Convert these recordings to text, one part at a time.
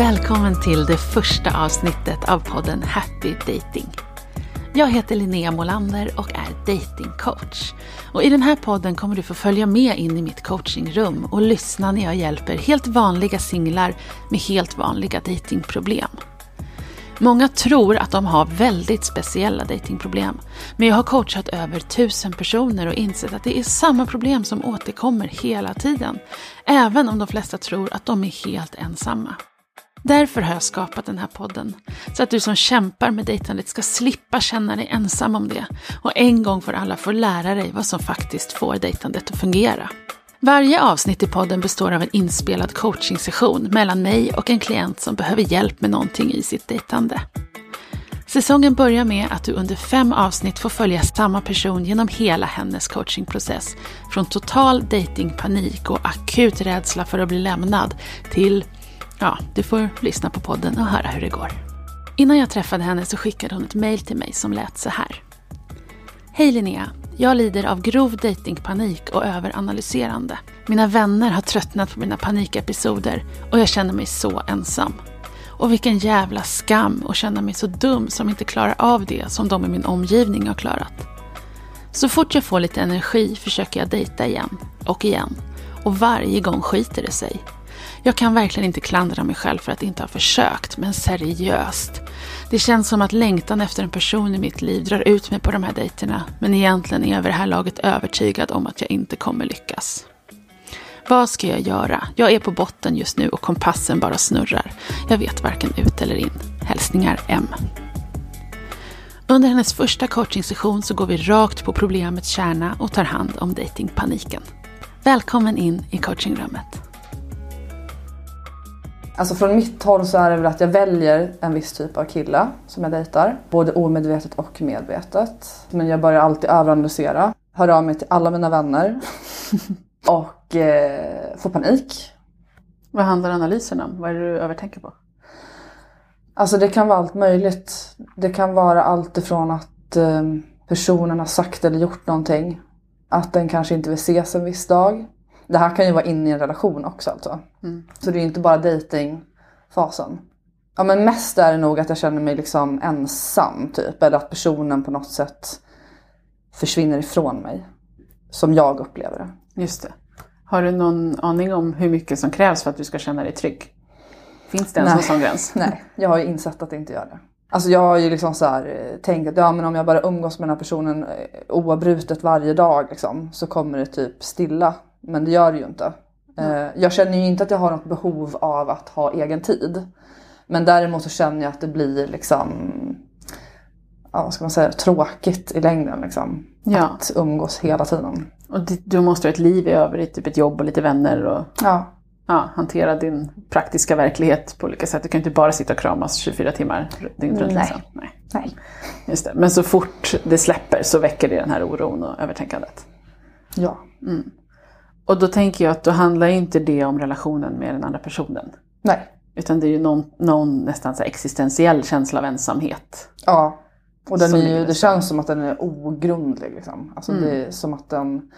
Välkommen till det första avsnittet av podden Happy Dating. Jag heter Linnea Molander och är datingcoach. Och I den här podden kommer du få följa med in i mitt coachingrum och lyssna när jag hjälper helt vanliga singlar med helt vanliga datingproblem. Många tror att de har väldigt speciella datingproblem. Men jag har coachat över tusen personer och insett att det är samma problem som återkommer hela tiden. Även om de flesta tror att de är helt ensamma. Därför har jag skapat den här podden. Så att du som kämpar med dejtandet ska slippa känna dig ensam om det. Och en gång för alla få lära dig vad som faktiskt får dejtandet att fungera. Varje avsnitt i podden består av en inspelad coachingsession mellan mig och en klient som behöver hjälp med någonting i sitt dejtande. Säsongen börjar med att du under fem avsnitt får följa samma person genom hela hennes coachingprocess. Från total datingpanik och akut rädsla för att bli lämnad till Ja, du får lyssna på podden och höra hur det går. Innan jag träffade henne så skickade hon ett mail till mig som lät så här. Hej Linnea! Jag lider av grov datingpanik och överanalyserande. Mina vänner har tröttnat på mina panikepisoder och jag känner mig så ensam. Och vilken jävla skam att känna mig så dum som inte klarar av det som de i min omgivning har klarat. Så fort jag får lite energi försöker jag dejta igen och igen. Och varje gång skiter det sig. Jag kan verkligen inte klandra mig själv för att inte ha försökt, men seriöst. Det känns som att längtan efter en person i mitt liv drar ut mig på de här dejterna, men egentligen är jag vid det här laget övertygad om att jag inte kommer lyckas. Vad ska jag göra? Jag är på botten just nu och kompassen bara snurrar. Jag vet varken ut eller in. Hälsningar M. Under hennes första coachingsession så går vi rakt på problemets kärna och tar hand om datingpaniken. Välkommen in i coachingrummet. Alltså från mitt håll så är det väl att jag väljer en viss typ av kille som jag dejtar. Både omedvetet och medvetet. Men jag börjar alltid överanalysera. Hör av mig till alla mina vänner. och eh, får panik. Vad handlar analysen om? Vad är det du övertänker på? Alltså det kan vara allt möjligt. Det kan vara allt ifrån att eh, personen har sagt eller gjort någonting. Att den kanske inte vill ses en viss dag. Det här kan ju vara inne i en relation också alltså. Mm. Så det är inte bara datingfasen. Ja men mest är det nog att jag känner mig liksom ensam typ. Eller att personen på något sätt försvinner ifrån mig. Som jag upplever det. Just det. Har du någon aning om hur mycket som krävs för att du ska känna dig trygg? Finns det en Nej. sån gräns? Nej, jag har ju insett att det inte gör det. Alltså jag har ju liksom så här, eh, tänkt att ja, men om jag bara umgås med den här personen eh, oavbrutet varje dag liksom, så kommer det typ stilla men det gör det ju inte. Mm. Jag känner ju inte att jag har något behov av att ha egen tid. Men däremot så känner jag att det blir liksom, ja, vad ska man säga, tråkigt i längden. Liksom, ja. Att umgås hela tiden. Och du måste ha ett liv i övrigt, typ ett jobb och lite vänner och ja. Ja, hantera din praktiska verklighet på olika sätt. Du kan inte bara sitta och kramas 24 timmar dygnet runt. Nej. Liksom. Nej. Nej. Just det. Men så fort det släpper så väcker det den här oron och övertänkandet. Ja. Mm. Och då tänker jag att då handlar inte det om relationen med den andra personen. Nej. Utan det är ju någon, någon nästan så existentiell känsla av ensamhet. Ja. Och den är ju, det känns som att den är ogrundlig. Liksom. Alltså mm. Det är som att den...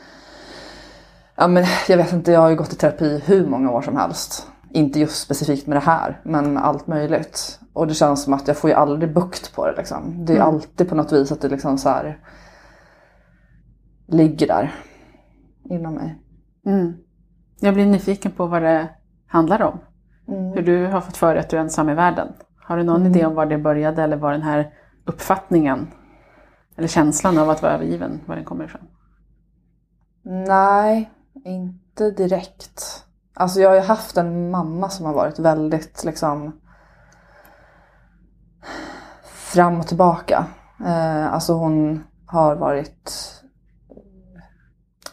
Ja, men jag vet inte, jag har ju gått i terapi hur många år som helst. Inte just specifikt med det här, men med allt möjligt. Och det känns som att jag får ju aldrig bukt på det. Liksom. Det är mm. alltid på något vis att det liksom så här ligger där inom mig. Mm. Jag blir nyfiken på vad det handlar om. Mm. Hur du har fått för dig att du är ensam i världen. Har du någon mm. idé om var det började eller var den här uppfattningen eller känslan av att vara övergiven, var den kommer ifrån? Nej, inte direkt. Alltså jag har ju haft en mamma som har varit väldigt liksom fram och tillbaka. Eh, alltså hon har varit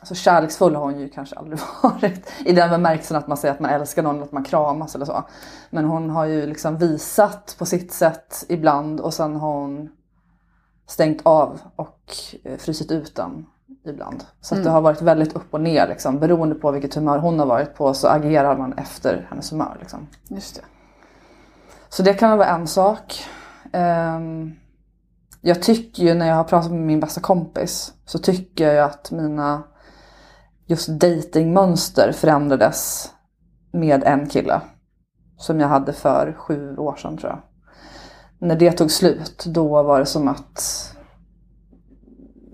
så kärleksfull har hon ju kanske aldrig varit. I den bemärkelsen att man säger att man älskar någon, att man kramas eller så. Men hon har ju liksom visat på sitt sätt ibland och sen har hon stängt av och eh, frysit ut den ibland. Så mm. det har varit väldigt upp och ner liksom. Beroende på vilket humör hon har varit på så agerar man efter hennes humör. Liksom. Just det. Så det kan vara en sak. Um, jag tycker ju när jag har pratat med min bästa kompis så tycker jag ju att mina just datingmönster förändrades med en kille. som jag hade för sju år sedan tror jag. När det tog slut, då var det som att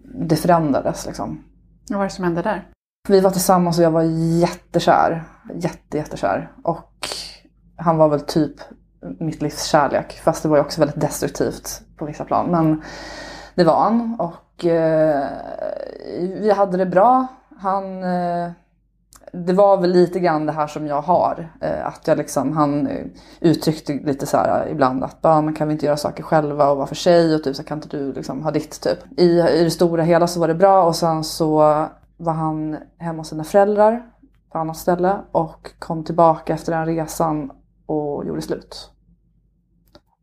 det förändrades liksom. Vad var det som hände där? Vi var tillsammans och jag var jättekär. Jätte, jättekär. Och han var väl typ mitt livs kärlek. Fast det var ju också väldigt destruktivt på vissa plan. Men det var han. Och eh, vi hade det bra. Han... Eh, det var väl lite grann det här som jag har. Eh, att jag liksom, han eh, uttryckte lite så här ibland att bara, man kan vi inte göra saker själva och vara för sig och typ så kan inte du liksom ha ditt typ. I, I det stora hela så var det bra och sen så var han hemma hos sina föräldrar på annat ställe och kom tillbaka efter den resan och gjorde slut.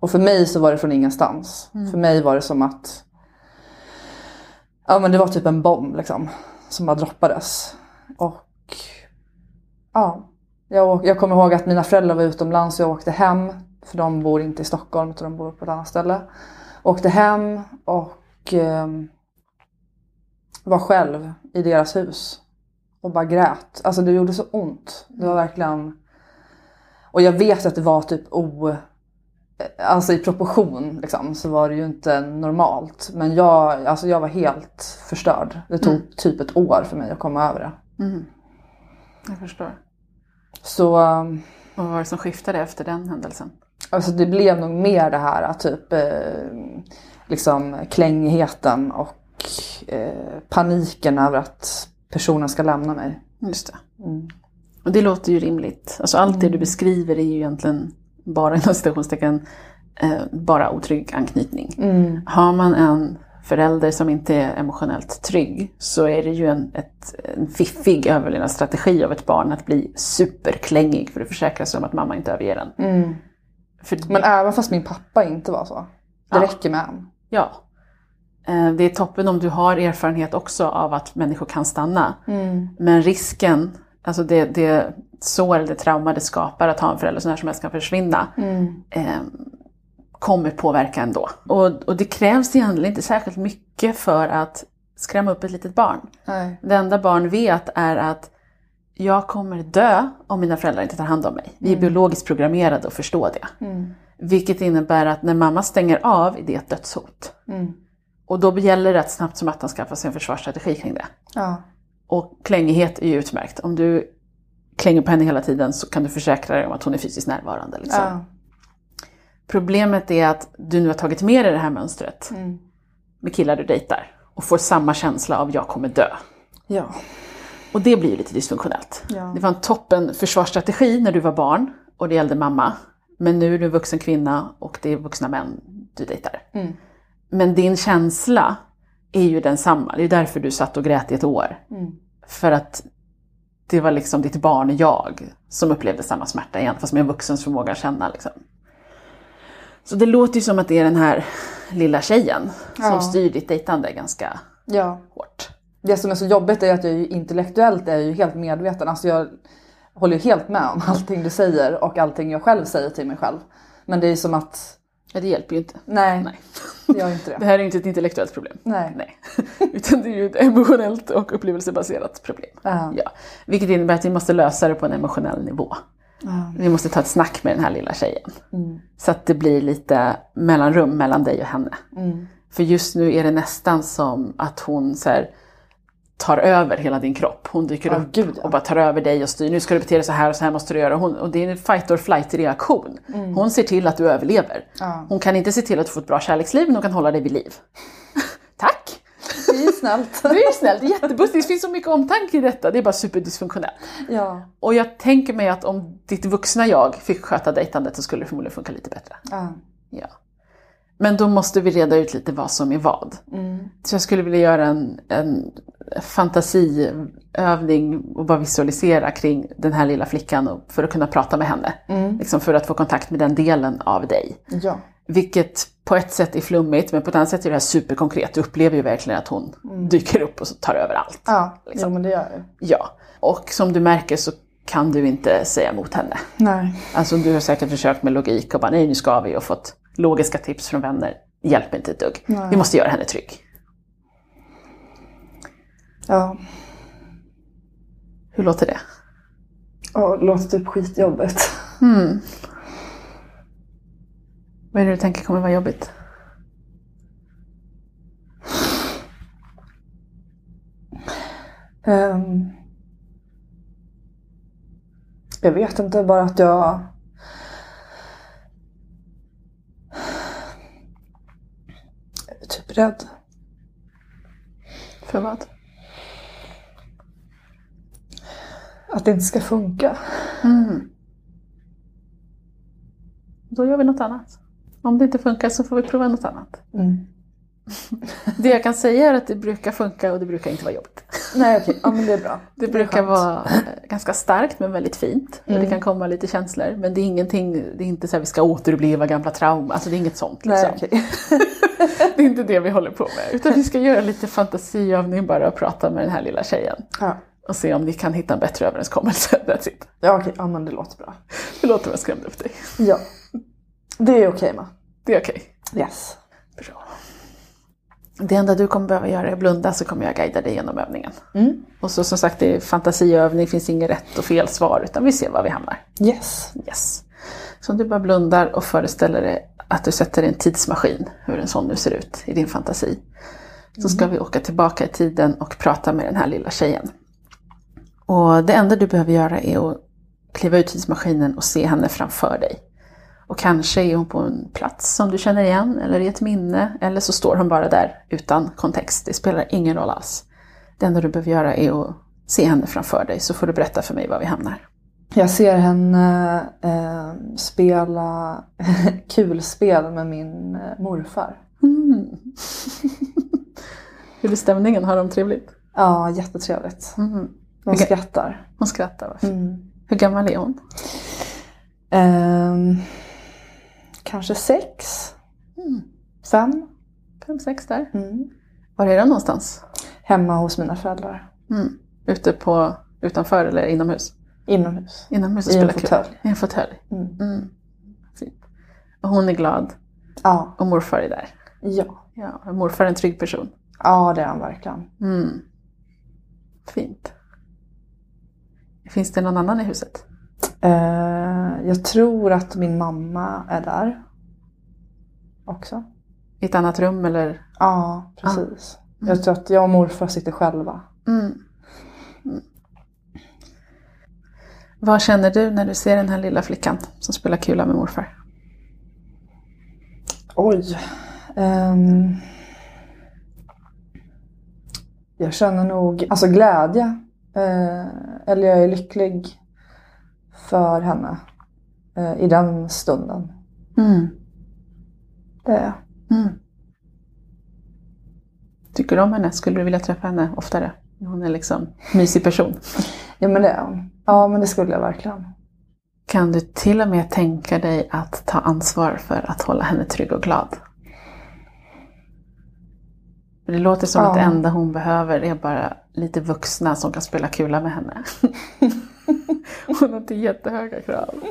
Och för mig så var det från ingenstans. Mm. För mig var det som att Ja men det var typ en bomb liksom. Som bara droppades. Och ja. Jag, jag kommer ihåg att mina föräldrar var utomlands och jag åkte hem. För de bor inte i Stockholm utan de bor på ett annat ställe. Åkte hem och eh, var själv i deras hus. Och bara grät. Alltså det gjorde så ont. Det var verkligen... Och jag vet att det var typ o... Alltså i proportion liksom, så var det ju inte normalt. Men jag, alltså jag var helt förstörd. Det tog Mm. typ ett år för mig att komma över det. Mm. Jag förstår. Så um, Och vad var det som skiftade efter den händelsen? alltså det blev nog mer det här att typ eh, liksom klängigheten och eh, paniken över att personen ska lämna mig. Just det. Mm. Och det låter ju rimligt. Alltså allt det du beskriver är ju egentligen bara inom citationstecken eh, bara otrygg anknytning. Mm. Har man en förälder som inte är emotionellt trygg så är det ju en, ett, en fiffig överlevnadsstrategi av ett barn att bli superklängig för att försäkra sig om att mamma inte överger en. Mm. För, Men även fast min pappa inte var så. Det Ja. räcker med en. ja. Eh, Det är toppen om du har erfarenhet också av att människor kan stanna. Men risken, alltså det, det sår eller det trauma det skapar att ha en förälder som när som helst kan försvinna, eh, kommer påverka ändå. Och, och det krävs egentligen inte särskilt mycket för att skrämma upp ett litet barn. Nej. Det enda barn vet är att jag kommer dö om mina föräldrar inte tar hand om mig. Vi är biologiskt programmerade att förstå det. Vilket innebär att när mamma stänger av är det ett dödshot. Mm. Och då gäller det att snabbt som attan skaffa sig en försvarsstrategi kring det. Ja. Och klängighet är ju utmärkt. Om du klänger på henne hela tiden så kan du försäkra dig om att hon är fysiskt närvarande. Liksom. Ja. Problemet är att du nu har tagit med dig det här mönstret Mm. med killar du dejtar och får samma känsla av jag kommer dö. Ja. Och det blir ju lite dysfunktionellt. Ja. Det var en toppen försvarsstrategi när du var barn och det gällde mamma. Men nu är du en vuxen kvinna och det är vuxna män du dejtar. Mm. Men din känsla är ju densamma. Det är därför du satt och grät i ett år. Mm. För att det var liksom ditt barn jag som upplevde samma smärta igen, fast med en vuxens förmåga att känna. Liksom. Så det låter ju som att det är den här lilla tjejen som Ja. styr ditt dejtande ganska ja. hårt. Det som är så jobbigt är att jag ju intellektuellt är ju helt medveten. Alltså jag håller ju helt med om allting du säger och allting jag själv säger till mig själv. Men det är som att, Ja, det hjälper ju inte. nej, Nej. det gör inte Det det. här är ju inte ett intellektuellt problem. Nej. Nej. Utan det är ju ett emotionellt och upplevelsebaserat problem. Ja. Ja. Vilket innebär att vi måste lösa det på en emotionell nivå. Ja. Vi måste ta ett snack med den här lilla tjejen. Mm. Så att det blir lite mellanrum mellan dig och henne. Mm. För just nu är det nästan som att hon så här, tar över hela din kropp. Hon dyker Ja, upp gud, ja. och bara tar över dig och styr. Nu ska du bete dig så här och så här måste du göra. Hon, och det är en fight or flight reaktion. Hon ser till att du överlever. Mm. Ja. Hon kan inte se till att du får ett bra kärleksliv, men hon kan hålla dig vid liv. Tack! Det är snällt. Det är snällt, det jättebussigt. Det finns så mycket omtanke i detta. Det är bara superdysfunktionellt. Ja. Och jag tänker mig att om ditt vuxna jag fick sköta dejtandet så skulle det förmodligen funka lite bättre. Ja. Ja. Men då måste vi reda ut lite vad som är vad. Mm. Så jag skulle vilja göra en, en fantasiövning och bara visualisera kring den här lilla flickan för att kunna prata med henne. Mm. Liksom för att få kontakt med den delen av dig. Ja. Vilket på ett sätt är flummigt men på ett annat sätt är det här superkonkret. Du upplever ju verkligen att hon dyker upp och tar över allt. Ja, Liksom. jo, men det gör ju. Ja. Och som du märker så kan du inte säga emot henne. Nej. Alltså du har säkert försökt med logik och bara nej nu ska vi och fått logiska tips från vänner. Hjälper inte ett dugg. Nej. Vi måste göra henne trygg. Ja. Hur låter det? Och det låter typ skitjobbigt. Mm. Vad är det du tänker kommer vara jobbigt? Ehm, jag vet inte, bara att jag... Jag är typ rädd. För vad? Att det inte ska funka. Mm. Då gör vi något annat. Om det inte funkar så får vi prova något annat. Mm. Det jag kan säga är att det brukar funka och det brukar inte vara jobbigt. Nej okej, ja men det är bra. Det är brukar vara eh, ganska starkt men väldigt fint. Mm. det kan komma lite känslor. Men det är ingenting, det är inte så här vi ska återuppleva gamla trauman. Alltså det är inget sånt. Liksom. Nej okej. Det är inte det vi håller på med. Utan vi ska göra lite fantasiövning bara och prata med den här lilla tjejen. Ja, Och se om ni kan hitta en bättre överenskommelse. That's it. ja okej, ja men det låter bra. Förlåt om jag skrämde upp dig. Ja. Det är okej ma. Det är okej. Yes. Bra. Det enda du kommer behöva göra är att blunda så kommer jag guida dig genom övningen. Mm. Och så som sagt, det är fantasiövning, finns inget rätt och fel svar utan vi ser var vi hamnar. Yes. Yes. Så om du bara blundar och föreställer dig att du sätter en tidsmaskin, hur en sån nu ser ut i din fantasi. Så ska vi åka tillbaka i tiden och prata med den här lilla tjejen. Och det enda du behöver göra är att kliva ut tidsmaskinen och se henne framför dig. Och kanske är hon på en plats som du känner igen eller i ett minne eller så står hon bara där utan kontext. Det spelar ingen roll alls. Det enda du behöver göra är att se henne framför dig så får du berätta för mig var vi hamnar. Jag ser henne eh, spela kulspel med min eh, morfar. Mm. Hur är stämningen? Har de trevligt? Ja, jättetrevligt. Mm. Okej. skrattar. Hon skrattar. vad fint. Mm. Hur gammal är hon? Ehm, kanske sex? Mm. Fem? Fem, sex där. Mm. Var är de någonstans? Hemma hos mina föräldrar. Mm. Ute på, utanför eller inomhus? Inomhus. Inomhus och I fåtölj. I en fåtölj. Mm. Mm. Fint. Och hon är glad Ja. och morfar är där. ja. Ja, morfar är en trygg person. Ja, det är han verkligen. Mm. Fint. Finns det någon annan i huset? Eh, jag tror att min mamma är där. Också. I ett annat rum eller? Ja, precis. Mm. Jag tror att jag och morfar sitter själva. Mm. Mm. Vad känner du när du ser den här lilla flickan som spelar kula med morfar? Oj. Ehm. jag känner nog alltså glädje. Eh, eller jag är lycklig för henne eh, i den stunden. Mm. Det är jag. Mm. Tycker du om henne? Skulle du vilja träffa henne oftare? Hon är liksom en mysig person. Ja men det är hon. Ja men det skulle jag verkligen. Kan du till och med tänka dig att ta ansvar för att hålla henne trygg och glad? Det låter som att det Ja. enda hon behöver är bara lite vuxna som kan spela kula med henne. hon har inte jättehöga krav.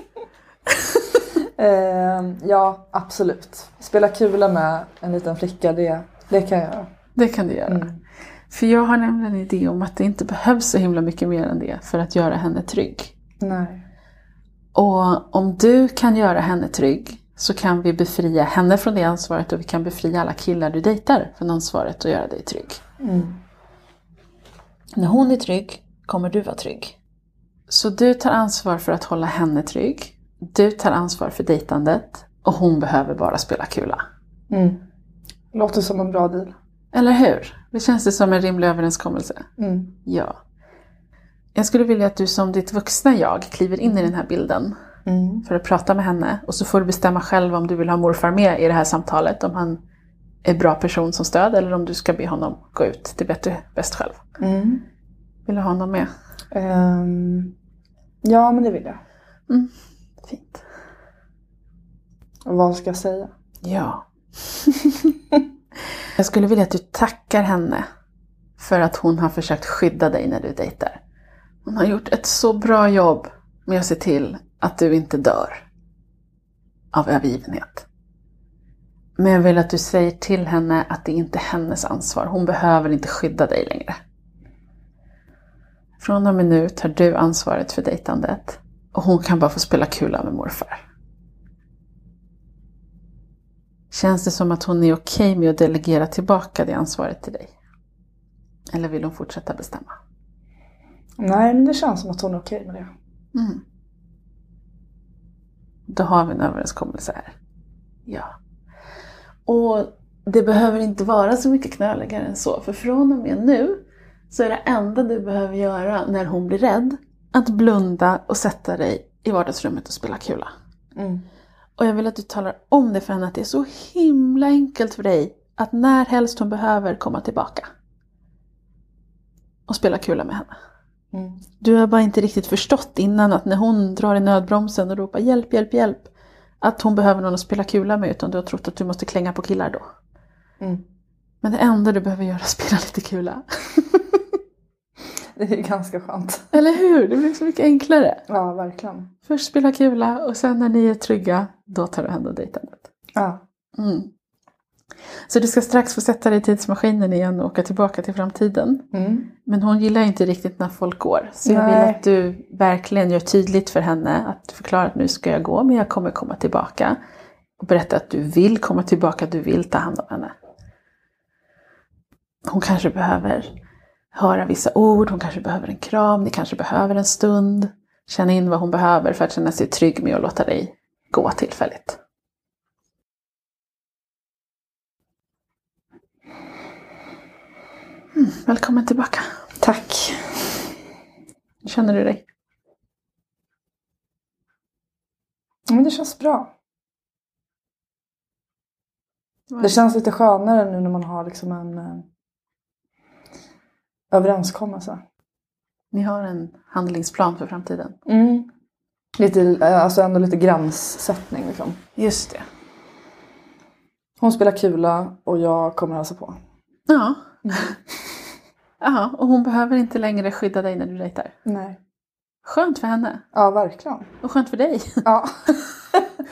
Ehm, ja absolut. Spela kula med en liten flicka, det, det kan jag göra. Det kan du göra. Mm. För jag har nämligen en idé om att det inte behövs så himla mycket mer än det för att göra henne trygg. Nej. Och om du kan göra henne trygg så kan vi befria henne från det ansvaret och vi kan befria alla killar du dejtar från ansvaret att göra dig trygg. Mm. När hon är trygg kommer du vara trygg. Så du tar ansvar för att hålla henne trygg. Du tar ansvar för dejtandet och hon behöver bara spela kula. Mm. Låter som en bra deal. Eller hur? Det känns det som en rimlig överenskommelse? Mm. Ja. Jag skulle vilja att du som ditt vuxna jag kliver in i den här bilden Mm. för att prata med henne. Och så får du bestämma själv om du vill ha morfar med i det här samtalet. Om han är bra person som stöd eller om du ska be honom gå ut. Det är bättre, bäst själv. Mm. Vill du ha honom med? Ehm, ja men det vill jag. Fint. Och vad ska jag säga? Ja. jag skulle vilja att du tackar henne för att hon har försökt skydda dig när du dejtar. Hon har gjort ett så bra jobb med att se till att du inte dör av övergivenhet. Men jag vill att du säger till henne att det inte är hennes ansvar. Hon behöver inte skydda dig längre. Från och med nu tar du ansvaret för dejtandet och hon kan bara få spela kula med morfar. Känns det som att hon är okej med att delegera tillbaka det ansvaret till dig? Eller vill hon fortsätta bestämma? Nej, men det känns som att hon är okej med det. Mm. Då har vi en överenskommelse här. Ja. Och det behöver inte vara så mycket knöligare än så. För från och med nu så är det enda du behöver göra när hon blir rädd att blunda och sätta dig i vardagsrummet och spela kula. Mm. Och jag vill att du talar om det för henne att det är så himla enkelt för dig att när helst hon behöver komma tillbaka och spela kula med henne. Mm. Du har bara inte riktigt förstått innan att när hon drar i nödbromsen och ropar hjälp, hjälp, hjälp att hon behöver någon att spela kula med utan du har trott att du måste klänga på killar då. Mm. Men det enda du behöver göra är att spela lite kula. Det är ganska skönt. Eller hur? Det blir så mycket enklare. Ja, verkligen. Först spela kula och sen när ni är trygga, då tar du hand om dejtandet. Ja. Mm. Så du ska strax få sätta dig i tidsmaskinen igen och åka tillbaka till framtiden. Mm. Men hon gillar inte riktigt när folk går. Så jag vill att du verkligen gör tydligt för henne att du förklarar att nu ska jag gå men jag kommer komma tillbaka. Och berätta att du vill komma tillbaka, du vill ta hand om henne. Hon kanske behöver höra vissa ord, hon kanske behöver en kram, ni kanske behöver en stund. Känna in vad hon behöver för att känna sig trygg med att låta dig gå tillfälligt. Mm, välkommen tillbaka. Tack. Hur känner du dig? Men det känns bra. Det känns lite skönare nu när man har liksom en eh, överenskommelse. Ni har en handlingsplan för framtiden. Mm. Lite, eh, alltså ändå lite gränssättning liksom. Just det. Hon spelar kula och jag kommer hälsa på. Ja. Ja, och hon behöver inte längre skydda dig när du dejtar. Nej. Skönt för henne. Ja, verkligen. Och skönt för dig. Ja.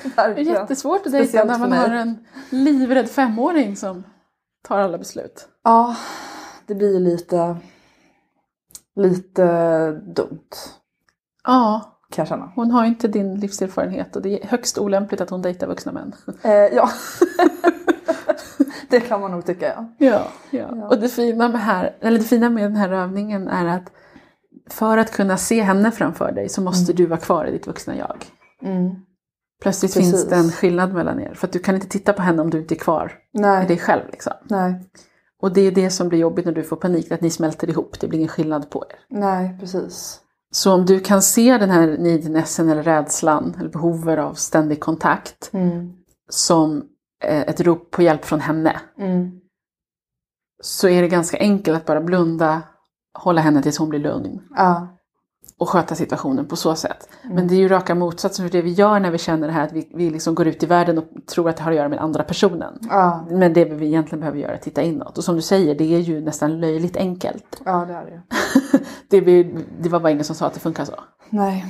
Det är verkligen. jättesvårt att dejta när man har en livrädd femåring som tar alla beslut. Ja, det blir lite, lite dumt Ja, kan jag känna. hon har inte din livserfarenhet och det är högst olämpligt att hon dejtar vuxna män. Eh, ja, det kan man nog tycka ja. Ja, ja. Och det fina, med här, eller det fina med den här övningen är att för att kunna se henne framför dig så måste du vara kvar i ditt vuxna jag. Mm. Plötsligt Precis. finns det en skillnad mellan er. För att du kan inte titta på henne om du inte är kvar i Nej, dig själv. Liksom. nej, Och det är det som blir jobbigt när du får panik, att ni smälter ihop. Det blir ingen skillnad på er. nej, precis. Så om du kan se den här neednessen eller rädslan eller behovet av ständig kontakt Mm. som eh, ett rop på hjälp från henne. Mm. Så är det ganska enkelt att bara blunda, hålla henne tills hon blir lugn. Ja, och sköta situationen på så sätt. Mm. Men det är ju raka motsatsen för det vi gör när vi känner det här att vi, vi liksom går ut i världen och tror att det har att göra med andra personen. ja, Men det vi egentligen behöver göra är att titta inåt. Och som du säger, det är ju nästan löjligt enkelt. ja det är det. Det, vi, det var bara ingen som sa att det funkar så. Nej.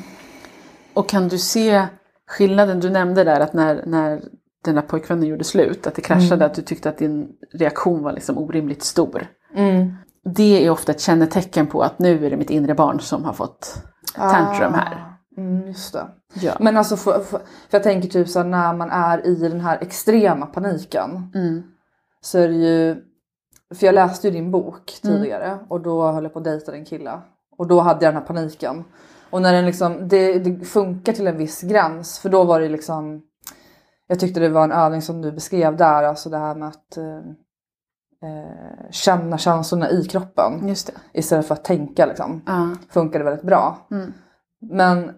Och kan du se skillnaden du nämnde där att när, när den där pojkvännen gjorde slut, att det kraschade, Mm. att du tyckte att din reaktion var liksom orimligt stor. Mm. Det är ofta ett kännetecken på att nu är det mitt inre barn som har fått tantrum här. Ah, Mm, just det. Ja. Men alltså, för, för, för jag tänker typ så här, när man är i den här extrema paniken Mm. så är det ju, för jag läste ju din bok Mm. tidigare och då höll jag på att dejta din kille. Och då hade jag den här paniken. Och när den liksom, det, det funkar till en viss gräns för då var det liksom, jag tyckte det var en övning som du beskrev där, alltså det här med att eh, känna känslorna i kroppen istället för att tänka liksom. Ja. Funkade väldigt bra. Mm. Men eh,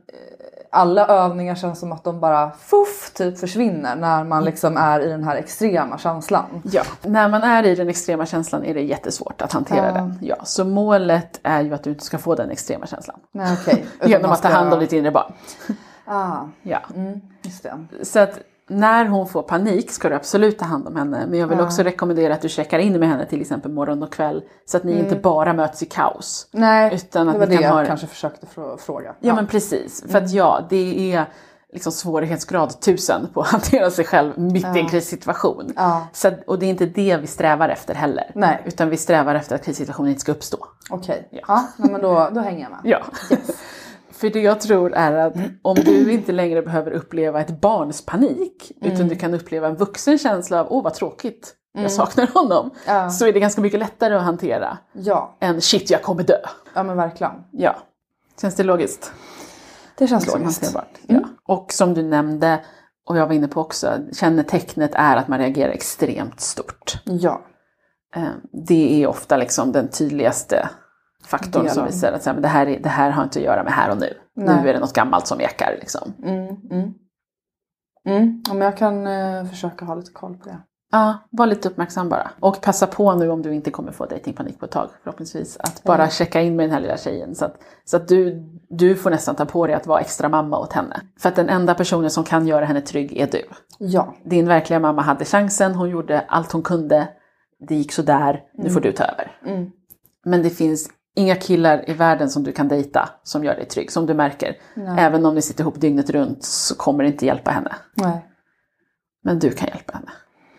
alla övningar känns som att de bara fuff typ försvinner när man liksom är i den här extrema känslan. Ja, när man är i den extrema känslan är det jättesvårt att hantera Ja. den. Ja, så målet är ju att du inte ska få den extrema känslan. Nej. Utan Genom man att ta ska- hand om ditt inre barn. Ah, Ja. mm, just det. Så att när hon får panik ska du absolut ta hand om henne. Men jag vill Ja. också rekommendera att du checkar in med henne till exempel morgon och kväll. Så att ni inte bara möts i kaos. Nej, Utan att det var ni det kan jag ha... kanske försökte frå- fråga. Ja men precis. För att ja, det är liksom svårighetsgrad tusen på att hantera sig själv mitt i en Ja. krissituation. Ja, Så, att- och det är inte det vi strävar efter heller. Nej. Utan vi strävar efter att krissituationen inte ska uppstå. okej. Ja. Ja, men då, då hänger jag med. Ja. Yes. För det jag tror är att om du inte längre behöver uppleva ett barns panik utan Mm. du kan uppleva en vuxen känsla av åh vad tråkigt, jag saknar honom. Ja. Så är det ganska mycket lättare att hantera Ja, än shit jag kommer dö. ja men verkligen. Ja. Känns det logiskt? Det känns Liksom logiskt. hanterbart. Ja. Och som du nämnde och jag var inne på också, kännetecknet är att man reagerar extremt stort. Ja, Eh, Det är ofta liksom den tydligaste faktorn som visar att men det, här är, det här har inte att göra med här och nu. Nej. Nu är det något gammalt som ekar. Liksom. mm, mm. Mm. Ja, men jag kan eh, försöka ha lite koll på det. Ja, var lite uppmärksam bara. Och passa på nu om du inte kommer få datingpanik på ett tag förhoppningsvis. Att bara Mm. checka in med den här lilla tjejen. Så att, så att du, du får nästan ta på dig att vara extra mamma åt henne. För att den enda personen som kan göra henne trygg är du. Ja, Din verkliga mamma hade chansen, hon gjorde allt hon kunde. Det gick sådär, nu får du ta över. mm. Men det finns inga killar i världen som du kan dejta som gör dig trygg. Som du märker. Nej. Även om ni sitter ihop dygnet runt så kommer det inte hjälpa henne. nej. Men du kan hjälpa henne.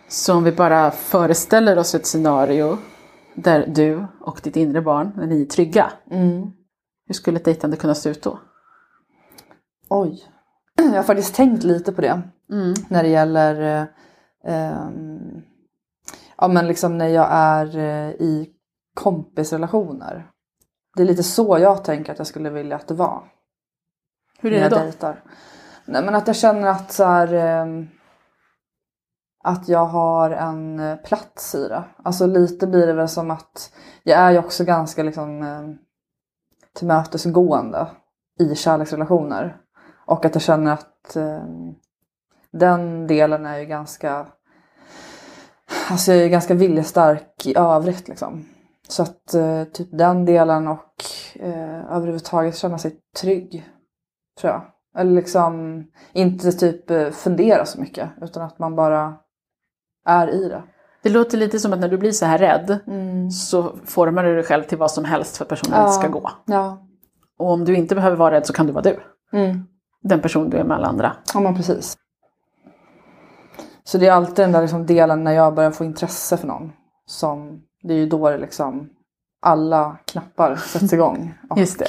Så om vi bara föreställer oss ett scenario där du och ditt inre barn, när ni är trygga. Mm. Hur skulle ett dejtande kunna se ut då? Oj. Jag har faktiskt tänkt lite på det. Mm. När det gäller eh, ehm, ja, men liksom när jag är eh, i kompisrelationer. Det är lite så jag tänker att jag skulle vilja att det var. Hur är det jag då? dejtar. Nej men att jag känner att så här, ehm, att jag har en eh, plats i det. Alltså lite blir det väl som att jag är ju också ganska liksom eh, tillmötesgående i kärleksrelationer. Och att jag känner att eh, den delen är ju ganska Alltså jag är ganska viljestark i övrigt liksom. Så att eh, typ den delen och eh, överhuvudtaget känna sig trygg. Tror jag. Eller liksom inte typ eh, fundera så mycket utan att man bara är i det. Det låter lite som att när du blir så här rädd Mm. så formar du dig själv till vad som helst för att personen Ja. ska gå. Ja. Och om du inte behöver vara rädd så kan du vara du. Mm. Den person du är med alla andra. Ja men precis. Så det är alltid den där liksom delen när jag börjar få intresse för någon. Som, det är ju då det liksom alla knappar sätts igång. Och, Just det.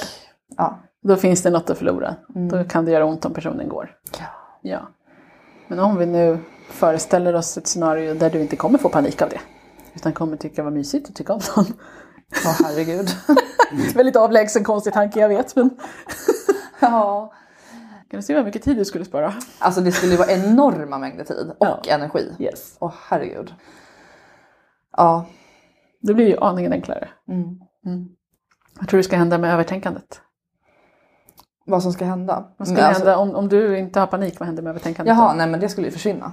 Ja. Då finns det något att förlora. Mm. Då kan det göra ont om personen går. Ja. Ja. Men om vi nu föreställer oss ett scenario där du inte kommer få panik av det. Utan kommer tycka vad mysigt att tycka om någon. Åh herregud. Väldigt avlägsen konstig tanke jag vet. Men ja. kan du se hur mycket tid du skulle spara? Alltså det skulle vara enorma mängder tid och Ja. energi. Yes. Åh herregud. Ja. Det blir ju aningen enklare. Mm. Vad tror du ska hända med övertänkandet? Vad som ska hända. Vad ska Men alltså- hända om, om du inte har panik? Vad händer med övertänkandet? Jaha, då? nej men det skulle ju försvinna.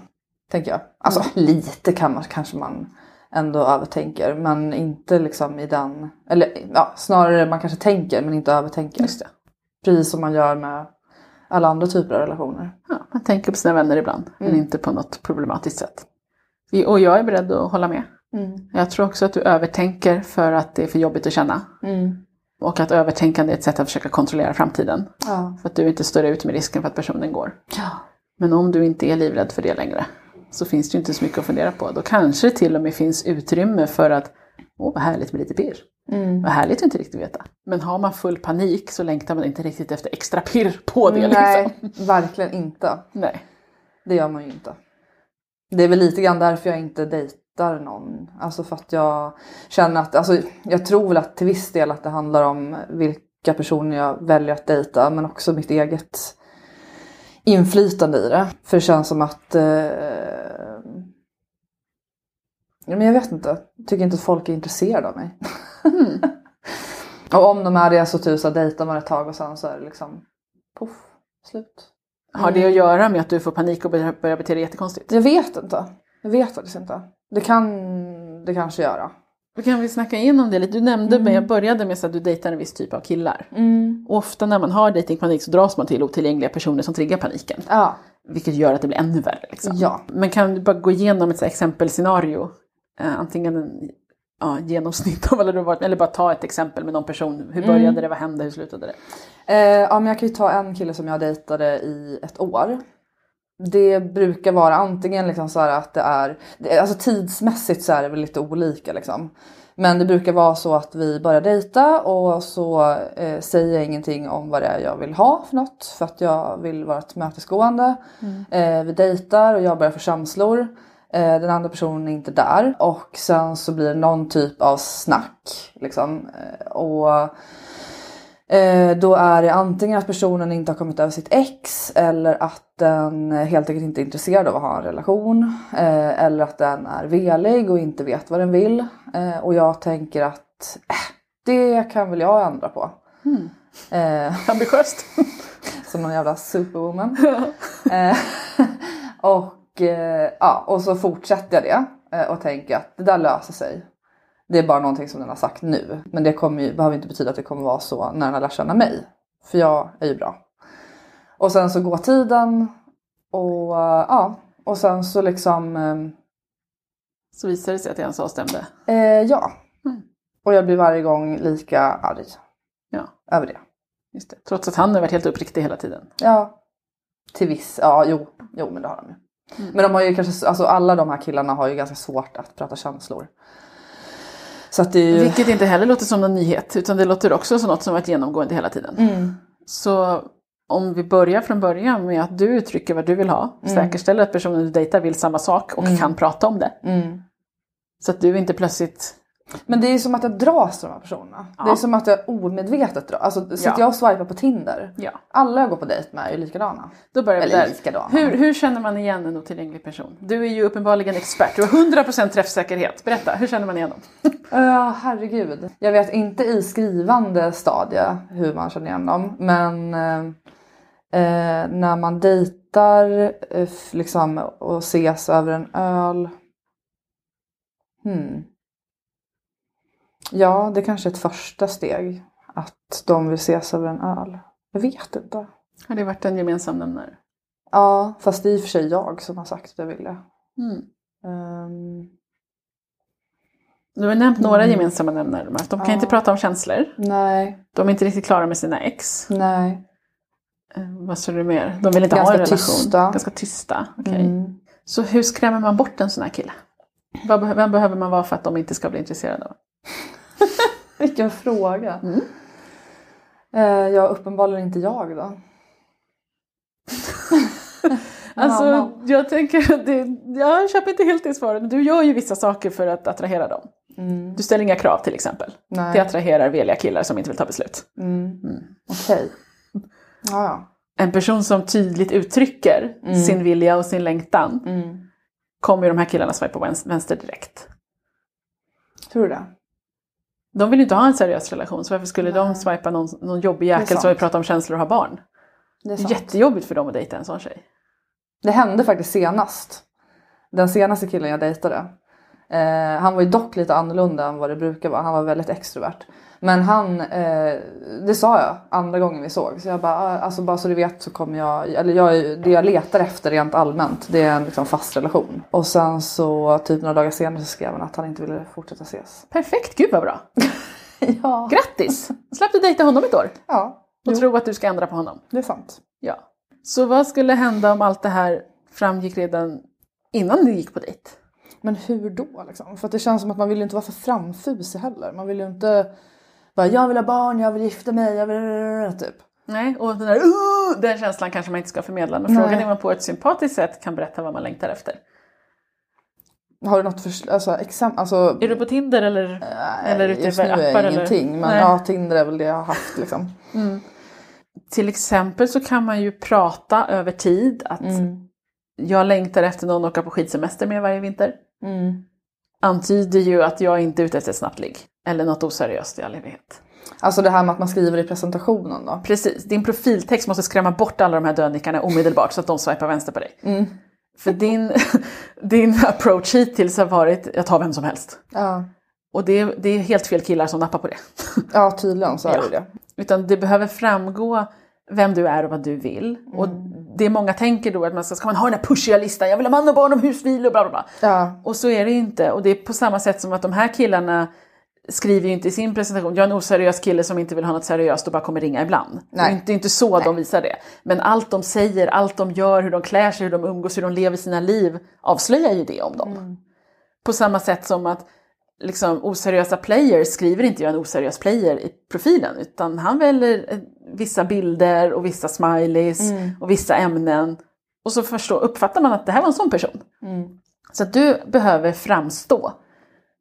Tänker jag. Alltså Mm. lite kan man, kanske man ändå övertänker. Men inte liksom i den. Eller ja, snarare man kanske tänker men inte övertänker. Just det. Precis som man gör med alla andra typer av relationer. Ja, man tänker på sina vänner ibland, men Mm. inte på något problematiskt sätt. Och jag är beredd att hålla med. Jag tror också att du övertänker för att det är för jobbigt att känna. Mm. Och att övertänkande är ett sätt att försöka kontrollera framtiden. Ja. För att du inte står ut med risken för att personen går. ja. Men om du inte är livrädd för det längre så finns det ju inte så mycket att fundera på. Då kanske det till och med finns utrymme för att åh vad härligt med lite pirr. Mm. Vad härligt att inte riktigt veta. Men har man full panik så längtar man inte riktigt efter extra pirr på det. Nej, Liksom. verkligen inte. Nej. Det gör man ju inte. Det är väl lite grann därför jag inte dejtar någon. Alltså för att jag känner att, alltså jag tror väl att till viss del att det handlar om vilka personer jag väljer att dejta men också mitt eget inflytande i det. För det känns som att eh, men jag vet inte. Jag tycker inte att folk är intresserade av mig. Mm. och om de är det så typ så dejtar man ett tag och sen så är det liksom poff, slut. Har det att göra med att du får panik och börjar bete dig jättekonstigt? Jag vet inte. Jag vet faktiskt inte. Det kan det kanske göra. Då kan vi snacka igenom det lite. Du nämnde, Mm. jag började med att du dejtar en viss typ av killar. Och ofta när man har datingpanik så dras man till otillgängliga personer som triggar paniken. Ja. Vilket gör att det blir ännu värre. Liksom. Ja. Men kan du bara gå igenom ett exempelscenario? Eh, antingen en ja, genomsnitt av alla du varit eller bara ta ett exempel med någon person. Hur började Mm. det, vad hände, hur slutade det? Eh, ja men jag kan ju ta en kille som jag dejtade i ett år. Det brukar vara antingen liksom så här att det är, alltså tidsmässigt så är det väl lite olika liksom. Men det brukar vara så att vi börjar dejta och så eh, säger jag ingenting om vad det är jag vill ha för något. För att jag vill vara tillmötesgående. Eh, vi dejtar och jag börjar få känslor. Eh, den andra personen är inte där. Och sen så blir det någon typ av snack. Liksom. Eh, och då är det antingen att personen inte har kommit över sitt ex eller att den helt enkelt inte är intresserad av att ha en relation. Eh, eller att den är velig och inte vet vad den vill. Eh, och jag tänker att äh, det kan väl jag ändra på. Eh, Ambitiöst. som någon jävla superwoman. Eh, och, eh, ja, och så fortsätter jag det eh, och tänker att det där löser sig. Det är bara någonting som den har sagt nu. Men det kommer ju, behöver inte betyda att det kommer vara så när den har lärt känna mig. För jag är ju bra. Och sen så går tiden och ja, och sen så liksom eh, Så visade det sig att det han sa stämde. eh, ja. Mm. Och jag blir varje gång lika arg Ja, över det. just det. Trots att han har varit helt uppriktig hela tiden. Ja. Till viss, ja jo, jo men det har de ju. Mm. Men de har ju kanske, alltså alla de här killarna har ju ganska svårt att prata känslor. Så att det ju... Vilket inte heller låter som någon nyhet, utan det låter också som något som varit genomgående hela tiden. Mm. Så om vi börjar från början med att du uttrycker vad du vill ha, säkerställer att personen du dejtar vill samma sak och kan prata om det. Mm. Så att du inte plötsligt... Men det är ju som att jag dras till de här personerna. Ja. Det är som att jag omedvetet dras. Alltså sitter Ja. jag och swipar på Tinder. Ja, Alla jag går på dejt med är ju likadana. då börjar Eller där. likadana. Hur, hur känner man igen en otillgänglig person? Du är ju uppenbarligen expert, du har 100% träffsäkerhet. Berätta, hur känner man igen dem? Ja, herregud. Jag vet inte i skrivande stadie hur man känner igen dem. Men eh, när man dejtar f- liksom, och ses över en öl. Hmm. Ja, det kanske är ett första steg. Att de vill ses över en öl. Jag vet inte. Har det varit en gemensam nämnare? Ja, fast det är i och för sig jag som har sagt att jag vill det. Mm. Ehm, Du har nämnt några gemensamma nämnare. De kan Ja. inte prata om känslor. nej, De är inte riktigt klara med sina ex. nej. Eh, vad sa du mer? De vill inte ha Ganska en relation. tysta. Ganska tysta. okej. Mm. Så hur skrämmer man bort en sån här kille? Vem behöver man vara för att de inte ska bli intresserade av? Vilken fråga. Mm. Eh, ja, uppenbarligen inte jag då. Alltså, Mamma. jag tänker att det, jag köper inte helt det svaret, du gör ju vissa saker för att attrahera dem. Mm. Du ställer inga krav till exempel. Nej. Det attraherar veliga killar som inte vill ta beslut. Mm. Mm. Okej. Ja, ja. En person som tydligt uttrycker Mm. sin vilja och sin längtan Mm. kommer ju de här killarna swipa vänster direkt. Tror du det? De vill ju inte ha en seriös relation, så varför skulle de Nej. swipa någon, någon jobbig jäkel som vill prata om känslor och ha barn? Det är jättejobbigt för dem att dejta en sån tjej. Det hände faktiskt senast. Den senaste killen jag dejtade. Eh, han var ju dock lite annorlunda än vad det brukar vara. Han var väldigt extrovert. Men han, eh, det sa jag andra gången vi såg. Så jag bara, ah, alltså bara så du vet så kommer jag, eller jag, det jag letar efter rent allmänt det är en liksom fast relation. Och sen så typ några dagar senare så skrev han att han inte ville fortsätta ses. Perfekt, gud vad bra! Ja. Grattis! Slapp du dejta honom ett år Ja, och jo, tro att du ska ändra på honom. det är sant. Ja. Så vad skulle hända om allt det här framgick redan innan ni gick på dejt? Men hur då liksom? För det känns som att man vill ju inte vara för framfusig heller. Man vill ju inte bara jag vill ha barn, jag vill gifta mig, jag vill typ. Nej, och den där uh, den känslan kanske man inte ska förmedla. Men Nej. frågan är om man på ett sympatiskt sätt kan berätta vad man längtar efter. Har du något för, alltså? Alltså, Är du på Tinder eller? nej, eller ute just nu är appar, jag eller? ingenting. Men Nej. ja, Tinder är väl det jag har haft liksom. Till exempel så kan man ju prata över tid att jag längtar efter någon att åka på skidsemester med varje vinter. Mm. Antyder ju att jag inte är ute efter ett snabbt ligg. Eller något oseriöst i all evighet. Alltså det här med att man skriver i presentationen då. Precis, din profiltext måste skrämma bort alla de här dödnickarna omedelbart så att de swipar vänster på dig. Mm. För din, din approach hittills har varit, jag tar vem som helst. Ja. Och det, är- det är helt fel killar som nappar på det. ja, tydligen så är Ja. det det. Utan det behöver framgå vem du är och vad du vill. Och det många tänker då att man ska, ska man ha den här pushiga listan, jag vill ha man och barn och husbil och bla bla bla. Ja. Och så är det ju inte. Och det är på samma sätt som att de här killarna skriver ju inte i sin presentation, jag är en oseriös kille som inte vill ha något seriöst och bara kommer ringa ibland. Det är Nej. inte, är inte så de visar det. Men allt de säger, allt de gör, hur de klär sig, hur de umgås, hur de lever sina liv avslöjar ju det om dem. På samma sätt som att liksom, oseriösa players skriver inte jag en oseriös player i profilen utan han väljer eh, vissa bilder och vissa smileys Mm. och vissa ämnen. Och så förstå, uppfattar man att det här var en sån person. Mm. Så att du behöver framstå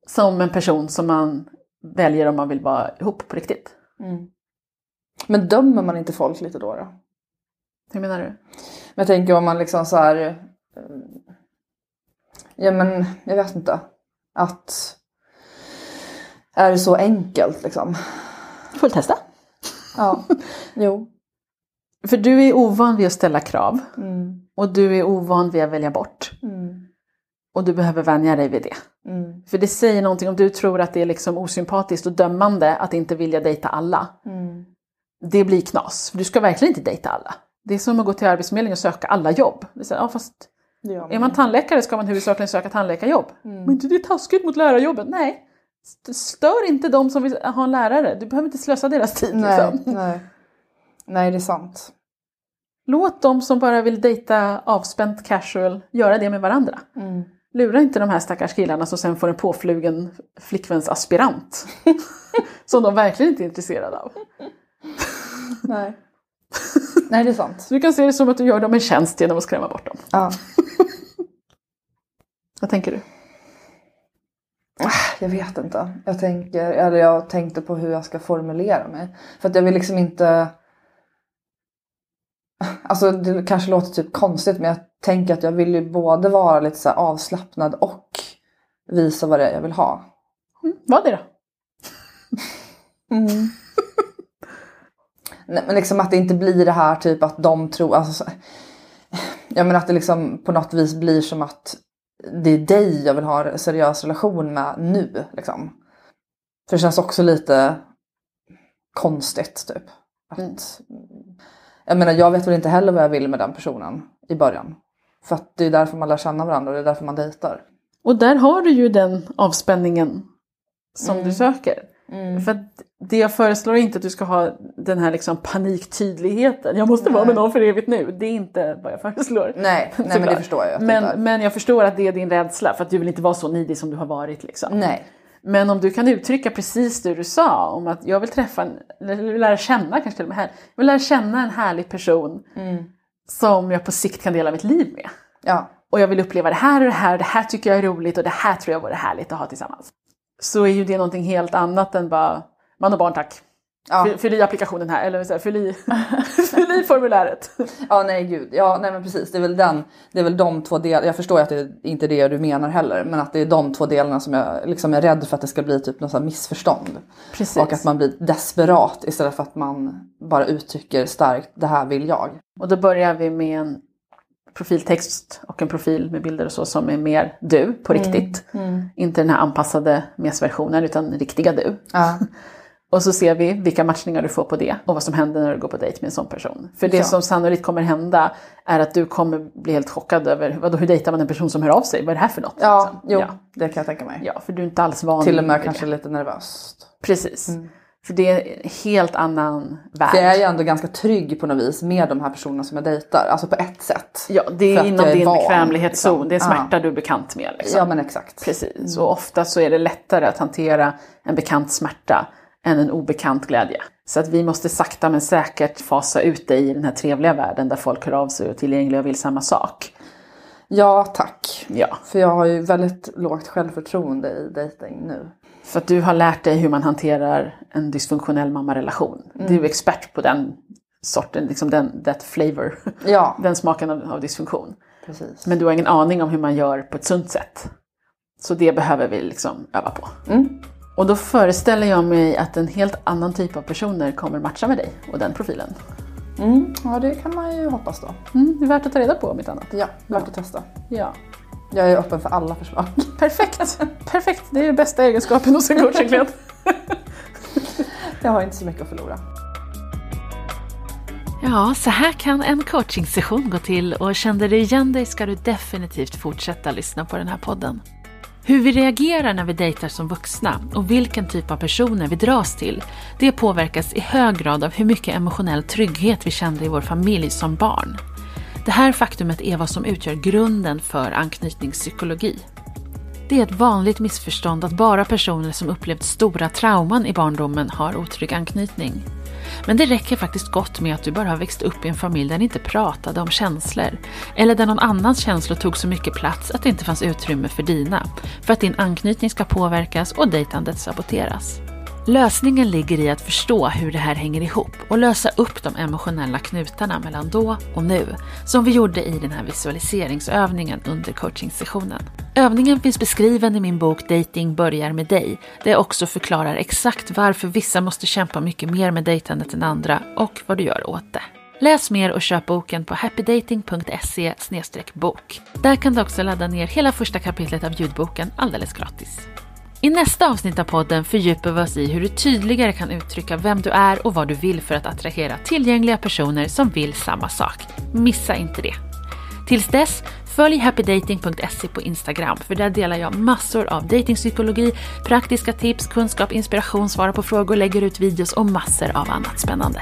som en person som man väljer om man vill vara ihop på riktigt. Mm. Men dömer man inte folk lite då? då? Hur menar du? Men jag tänker om man liksom så här... eh, Ja men jag vet inte. Att... Är det så enkelt liksom? Får testa. Ja. jo. För du är ovan vid att ställa krav Mm. och du är ovan vid att välja bort. Mm. Och du behöver vänja dig vid det. Mm. För det säger någonting om du tror att det är liksom osympatiskt och dömande att inte vilja dejta alla. Mm. Det blir knas. För du ska verkligen inte dejta alla. Det är som att gå till Arbetsförmedlingen och söka alla jobb. Det är, här, ja, fast är man tandläkare ska man huvudsakligen söka tandläkarjobb. Mm. Men det är taskigt mot lärarjobbet. Nej. St- Stör inte de som vill ha en lärare. Du behöver inte slösa deras tid. Nej, Liksom. nej. Nej, det är sant. Låt de som bara vill dejta avspänt casual göra det med varandra. Mm. Lura inte de här stackars killarna som sen får en påflugen flickvänsaspirant. som de verkligen inte är intresserade av. Nej. Nej, det är sant. Så du kan se det som att du gör dem en tjänst genom att skrämma bort dem. Ja. Vad tänker du? Jag vet inte. Jag tänker, eller jag tänkte på hur jag ska formulera mig. För att jag vill liksom inte... Alltså det kanske låter typ konstigt men jag tänker att jag vill ju både vara lite så avslappnad och visa vad det är jag vill ha. Mm, vad är det då? Nej, men liksom att det inte blir det här typ att de tror... Alltså, så- jag menar att det liksom på något vis blir som att det är dig jag vill ha en seriös relation med nu. Liksom. För det känns också lite konstigt typ. Att, Mm. Jag menar jag vet väl inte heller vad jag vill med den personen i början. För att det är därför man lär känna varandra och det är därför man dejtar. Och där har du ju den avspänningen som Mm. du söker. För att det jag föreslår är inte att du ska ha den här liksom paniktydligheten. Jag måste vara med Nej. någon för evigt nu. Det är inte vad jag föreslår. Nej, nej men det förstår jag. Men, men jag förstår att det är din rädsla för att du vill inte vara så nidig som du har varit. Liksom. Nej. Men om du kan uttrycka precis det du sa om att jag vill träffa, eller vill lära känna kanske till och med här, jag vill lära känna en härlig person Mm. som jag på sikt kan dela mitt liv med. Ja. Och jag vill uppleva det här och det här, och det här tycker jag är roligt och det här tror jag vore härligt att ha tillsammans. Så är ju det någonting helt annat än bara man och barn tack. Ja. Fyll- i applikationen här, eller fyll, i, fyll i formuläret. Ja nej gud, ja nej men precis det är väl den, det är väl de två delarna, jag förstår ju att det inte är det du menar heller men att det är de två delarna som jag liksom är rädd för att det ska bli typ något missförstånd. Precis. Och att man blir desperat istället för att man bara uttrycker starkt det här vill jag. Och då börjar vi med en profiltext och en profil med bilder och så som är mer du på riktigt. Inte den här anpassade mesversionen utan riktiga du. Ja. Och så ser vi vilka matchningar du får på det och vad som händer när du går på dejt med en sån person. För det Ja. som sannolikt kommer hända är att du kommer bli helt chockad över vadå, hur dejtar man en person som hör av sig? Vad är det här för något? Ja, liksom? jo, ja. det kan jag tänka mig. ja, för du är inte alls van Till och med kanske det. lite nervöst. Precis. För det är en helt annan värld. För jag är ju ändå ganska trygg på något vis med de här personerna som jag dejtar, alltså på ett sätt. Ja, det är inom din van, bekvämlighetszon. liksom. Det är smärta Ja. du är bekant med. Liksom. Ja men exakt. Precis, och ofta så är det lättare att hantera en bekant smärta än en obekant glädje. Så att vi måste sakta men säkert fasa ut dig i den här trevliga världen där folk hör av sig och är tillgängliga och vill samma sak. Ja tack. Ja, För jag har ju väldigt lågt självförtroende i dejting nu. För att du har lärt dig hur man hanterar en dysfunktionell mammarelation. Du är expert på den sorten, liksom den, that flavor, Ja, den smaken av, av dysfunktion. precis. Men du har ingen aning om hur man gör på ett sunt sätt. Så det behöver vi liksom öva på. Mm. Och då föreställer jag mig att en helt annan typ av personer kommer matcha med dig och den profilen. Mm, ja det kan man ju hoppas då. Mm, det är värt att ta reda på om inte annat. Ja, värt att testa. Ja. Jag är öppen för alla förslag. Perfekt! Perfekt! Det är den bästa egenskapen hos en coachingklient. Jag har inte så mycket att förlora. Ja, så här kan en coachingsession gå till och kände du igen dig ska du definitivt fortsätta lyssna på den här podden. Hur vi reagerar när vi dejtar som vuxna och vilken typ av personer vi dras till, det påverkas i hög grad av hur mycket emotionell trygghet vi kände i vår familj som barn. Det här faktumet är vad som utgör grunden för anknytningspsykologi. Det är ett vanligt missförstånd att bara personer som upplevt stora trauman i barndomen har otrygg anknytning. Men det räcker faktiskt gott med att du bara har växt upp i en familj där ni inte pratade om känslor. Eller där någon annans känslor tog så mycket plats att det inte fanns utrymme för dina. För att din anknytning ska påverkas och dejtandet saboteras. Lösningen ligger i att förstå hur det här hänger ihop och lösa upp de emotionella knutarna mellan då och nu, som vi gjorde i den här visualiseringsövningen under coachingsessionen. Övningen finns beskriven i min bok Dating börjar med dig, där jag också förklarar exakt varför vissa måste kämpa mycket mer med dejtandet än andra och vad du gör åt det. Läs mer och köp boken på happydating.se bok. Där kan du också ladda ner hela första kapitlet av ljudboken alldeles gratis. I nästa avsnitt av podden fördjupar vi oss i hur du tydligare kan uttrycka vem du är och vad du vill för att attrahera tillgängliga personer som vill samma sak. Missa inte det! Tills dess, följ happydating.se på Instagram för där delar jag massor av datingpsykologi, praktiska tips, kunskap, inspiration, svarar på frågor, lägger ut videos och massor av annat spännande.